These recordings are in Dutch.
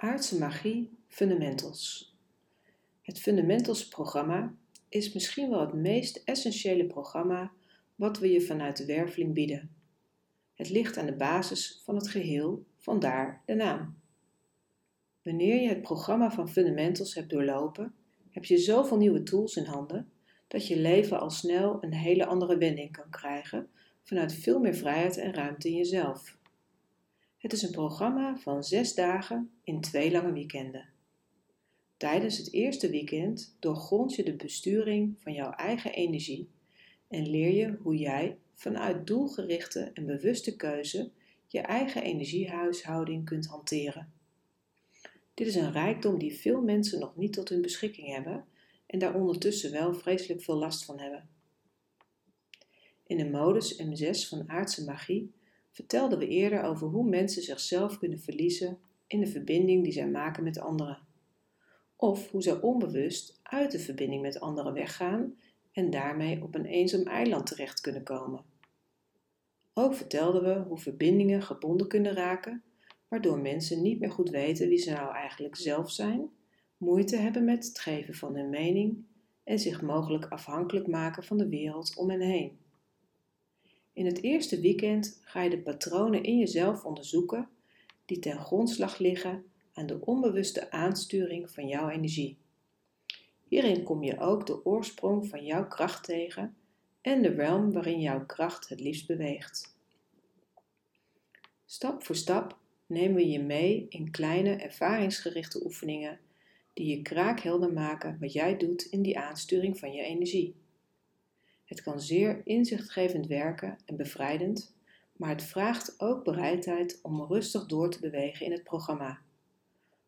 Aardse magie Fundamentals. Het Fundamentals programma is misschien wel het meest essentiële programma wat we je vanuit de werveling bieden. Het ligt aan de basis van het geheel, vandaar de naam. Wanneer je het programma van Fundamentals hebt doorlopen, heb je zoveel nieuwe tools in handen dat je leven al snel een hele andere wending kan krijgen vanuit veel meer vrijheid en ruimte in jezelf. Het is een programma van zes dagen in twee lange weekenden. Tijdens het eerste weekend doorgrond je de besturing van jouw eigen energie en leer je hoe jij vanuit doelgerichte en bewuste keuze je eigen energiehuishouding kunt hanteren. Dit is een rijkdom die veel mensen nog niet tot hun beschikking hebben en daar ondertussen wel vreselijk veel last van hebben. In de modus M6 van aardse magie vertelden we eerder over hoe mensen zichzelf kunnen verliezen in de verbinding die zij maken met anderen. Of hoe zij onbewust uit de verbinding met anderen weggaan en daarmee op een eenzaam eiland terecht kunnen komen. Ook vertelden we hoe verbindingen gebonden kunnen raken, waardoor mensen niet meer goed weten wie ze nou eigenlijk zelf zijn, moeite hebben met het geven van hun mening en zich mogelijk afhankelijk maken van de wereld om hen heen. In het eerste weekend ga je de patronen in jezelf onderzoeken die ten grondslag liggen aan de onbewuste aansturing van jouw energie. Hierin kom je ook de oorsprong van jouw kracht tegen en de realm waarin jouw kracht het liefst beweegt. Stap voor stap nemen we je mee in kleine ervaringsgerichte oefeningen die je kraakhelder maken wat jij doet in die aansturing van je energie. Het kan zeer inzichtgevend werken en bevrijdend, maar het vraagt ook bereidheid om rustig door te bewegen in het programma.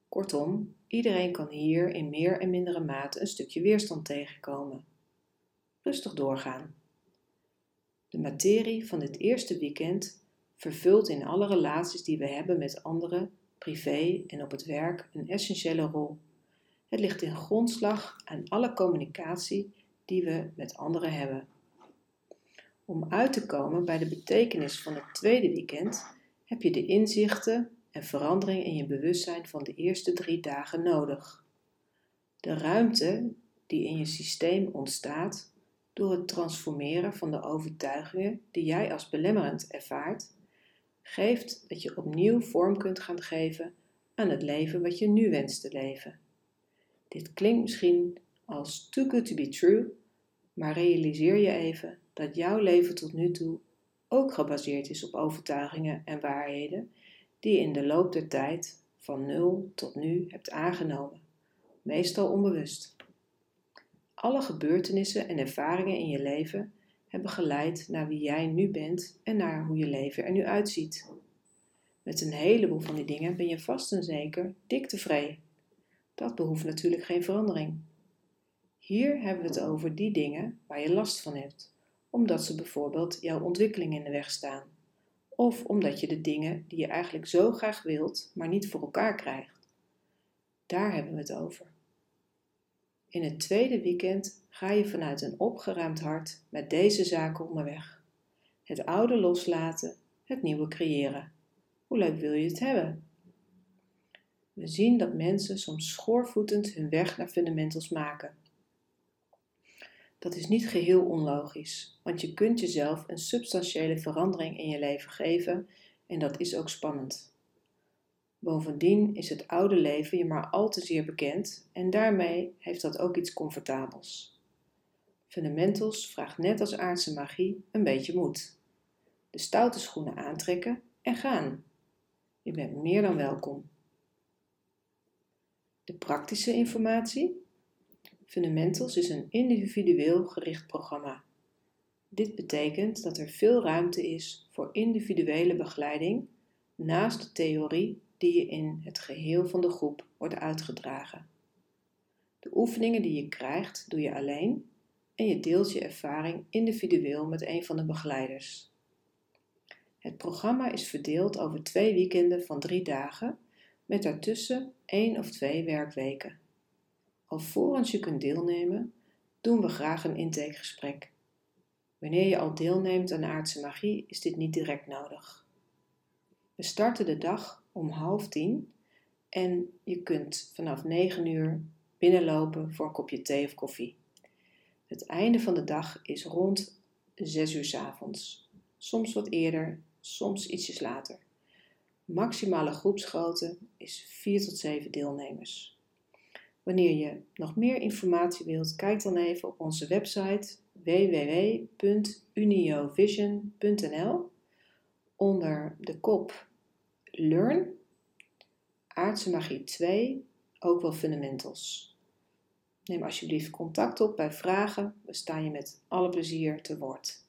Kortom, iedereen kan hier in meer en mindere mate een stukje weerstand tegenkomen. Rustig doorgaan. De materie van dit eerste weekend vervult in alle relaties die we hebben met anderen, privé en op het werk, een essentiële rol. Het ligt in grondslag aan alle communicatie die we met anderen hebben. Om uit te komen bij de betekenis van het tweede weekend heb je de inzichten en verandering in je bewustzijn van de eerste drie dagen nodig. De ruimte die in je systeem ontstaat door het transformeren van de overtuigingen die jij als belemmerend ervaart, geeft dat je opnieuw vorm kunt gaan geven aan het leven wat je nu wenst te leven. Dit klinkt misschien als too good to be true, maar realiseer je even dat jouw leven tot nu toe ook gebaseerd is op overtuigingen en waarheden die je in de loop der tijd van nul tot nu hebt aangenomen, meestal onbewust. Alle gebeurtenissen en ervaringen in je leven hebben geleid naar wie jij nu bent en naar hoe je leven er nu uitziet. Met een heleboel van die dingen ben je vast en zeker dik tevreden. Dat behoeft natuurlijk geen verandering. Hier hebben we het over die dingen waar je last van hebt, omdat ze bijvoorbeeld jouw ontwikkeling in de weg staan, of omdat je de dingen die je eigenlijk zo graag wilt, maar niet voor elkaar krijgt. Daar hebben we het over. In het tweede weekend ga je vanuit een opgeruimd hart met deze zaken onderweg. Het oude loslaten, het nieuwe creëren. Hoe leuk wil je het hebben? We zien dat mensen soms schoorvoetend hun weg naar fundamentals maken. Dat is niet geheel onlogisch, want je kunt jezelf een substantiële verandering in je leven geven en dat is ook spannend. Bovendien is het oude leven je maar al te zeer bekend en daarmee heeft dat ook iets comfortabels. Fundamentals vraagt net als aardse magie een beetje moed. De stoute schoenen aantrekken en gaan. Je bent meer dan welkom. De praktische informatie Fundamentals is een individueel gericht programma. Dit betekent dat er veel ruimte is voor individuele begeleiding naast de theorie die je in het geheel van de groep wordt uitgedragen. De oefeningen die je krijgt doe je alleen en je deelt je ervaring individueel met een van de begeleiders. Het programma is verdeeld over twee weekenden van drie dagen met daartussen één of twee werkweken. Alvorens je kunt deelnemen, doen we graag een intakegesprek. Wanneer je al deelneemt aan aardse magie, is dit niet direct nodig. We starten de dag om half tien En je kunt vanaf 9 uur binnenlopen voor een kopje thee of koffie. Het einde van de dag is rond 6 uur s avonds. Soms wat eerder, soms ietsjes later. Maximale groepsgrootte is 4 tot 7 deelnemers. Wanneer je nog meer informatie wilt, kijk dan even op onze website www.uniovision.nl onder de kop Learn, Aardse Magie 2, ook wel Fundamentals. Neem alsjeblieft contact op bij vragen, we staan je met alle plezier te woord.